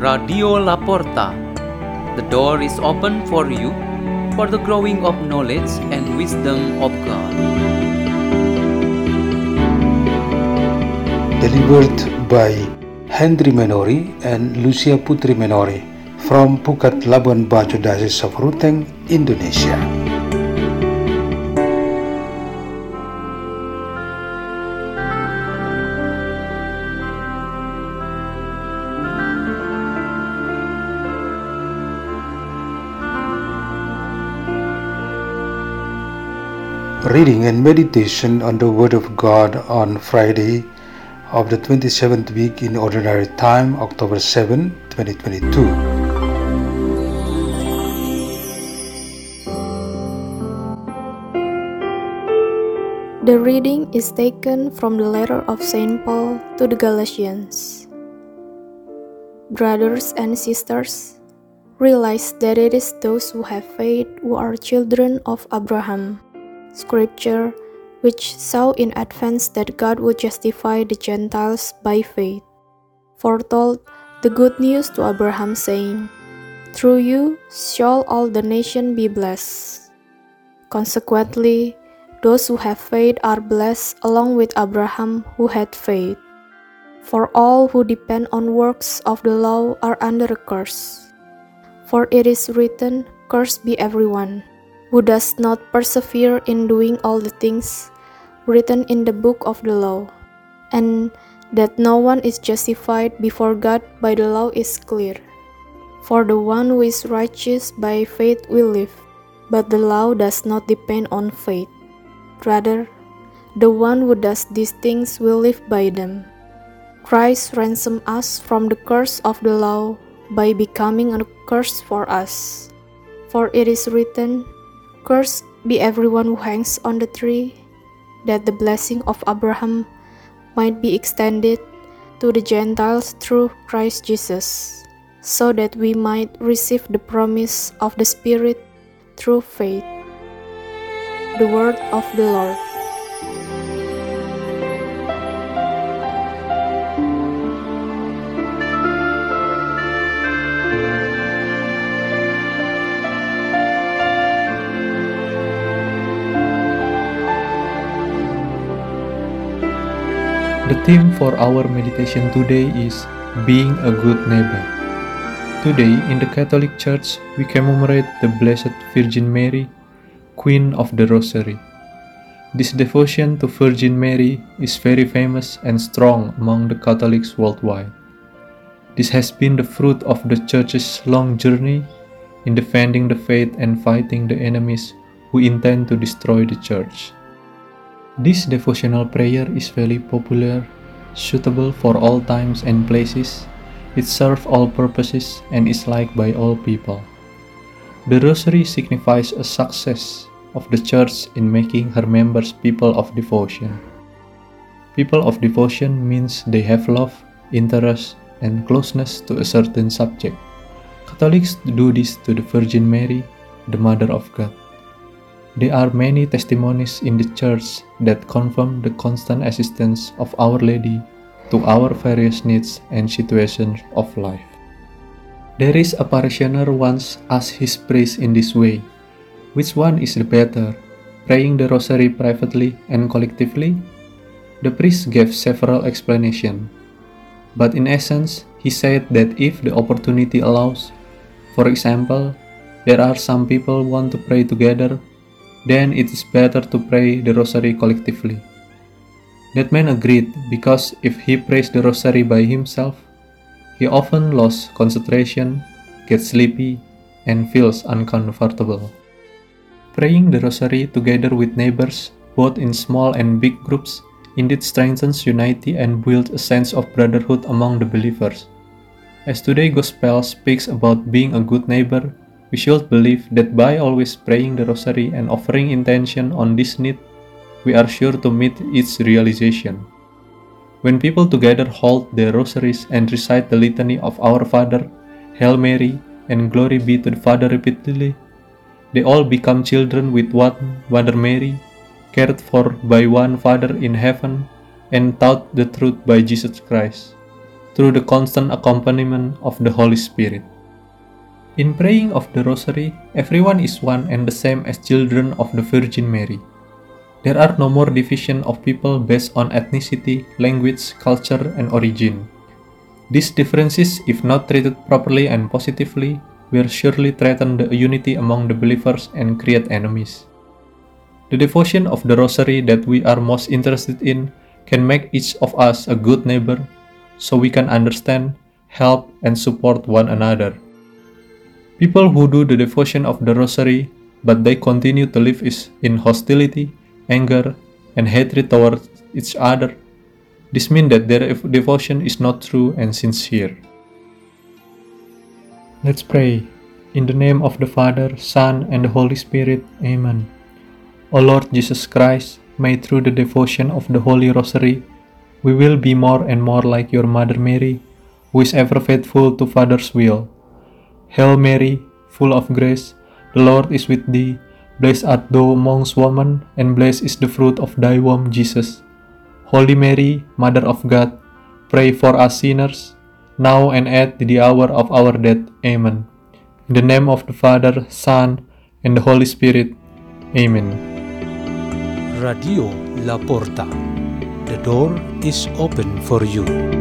Radio Laporta. The door is open for you for the growing of knowledge and wisdom of God. Delivered by Henry Menori and Lucia Putri Menori from Pukat Labuan Bajo Diocese of Ruteng, Indonesia. Reading and meditation on the Word of God on Friday of the 27th week in Ordinary Time, October 7, 2022. The reading is taken from the letter of St. Paul to the Galatians. Brothers and sisters, realize that it is those who have faith who are children of Abraham. Scripture, which saw in advance that God would justify the Gentiles by faith, foretold the good news to Abraham, saying, Through you shall all the nation be blessed. Consequently, those who have faith are blessed along with Abraham who had faith. For all who depend on works of the law are under a curse. For it is written, Cursed be everyone who does not persevere in doing all the things written in the book of the law, and that no one is justified before God by the law is clear. For the one who is righteous by faith will live, but the law does not depend on faith. Rather, the one who does these things will live by them. Christ ransomed us from the curse of the law by becoming a curse for us. For it is written, Cursed be everyone who hangs on the tree, that the blessing of Abraham might be extended to the Gentiles through Christ Jesus, so that we might receive the promise of the Spirit through faith. The Word of the Lord. The theme for our meditation today is Being a Good Neighbor. Today, in the Catholic Church, we commemorate the Blessed Virgin Mary, Queen of the Rosary. This devotion to Virgin Mary is very famous and strong among the Catholics worldwide. This has been the fruit of the Church's long journey in defending the faith and fighting the enemies who intend to destroy the Church. This devotional prayer is very popular, suitable for all times and places. It serves all purposes and is liked by all people. The Rosary signifies a success of the Church in making her members people of devotion. People of devotion means they have love, interest, and closeness to a certain subject. Catholics do this to the Virgin Mary, the Mother of God. There are many testimonies in the Church that confirm the constant assistance of Our Lady to our various needs and situations of life. There is a parishioner once asked his priest in this way Which one is the better, praying the rosary privately and collectively? The priest gave several explanations, but in essence, he said that if the opportunity allows, for example, there are some people want to pray together then it is better to pray the rosary collectively. That man agreed because if he prays the rosary by himself, he often loses concentration, gets sleepy, and feels uncomfortable. Praying the rosary together with neighbors, both in small and big groups, indeed strengthens unity and builds a sense of brotherhood among the believers. As today's gospel speaks about being a good neighbor, we should believe that by always praying the rosary and offering intention on this need, we are sure to meet its realization. When people together hold their rosaries and recite the litany of Our Father, Hail Mary, and Glory be to the Father repeatedly, they all become children with one Mother Mary, cared for by one Father in heaven, and taught the truth by Jesus Christ. through the constant accompaniment of the Holy Spirit. In praying of the Rosary, everyone is one and the same as children of the Virgin Mary. There are no more division of people based on ethnicity, language, culture, and origin. These differences, if not treated properly and positively, will surely threaten the unity among the believers and create enemies. The devotion of the Rosary that we are most interested in can make each of us a good neighbor so we can understand, help, and support one another. People who do the devotion of the Rosary but they continue to live is in hostility, anger, and hatred towards each other. This means that their devotion is not true and sincere. Let's pray. In the name of the Father, Son, and the Holy Spirit. Amen. O Lord Jesus Christ, may through the devotion of the Holy Rosary, we will be more and more like your Mother Mary, who is ever faithful to Father's will. Hail Mary, full of grace, the Lord is with thee. Blessed art thou amongst women, and blessed is the fruit of thy womb, Jesus. Holy Mary, Mother of God, pray for us sinners, now and at the hour of our death. Amen. In the name of the Father, Son, and the Holy Spirit. Amen. Radio La Porta. The door is open for you.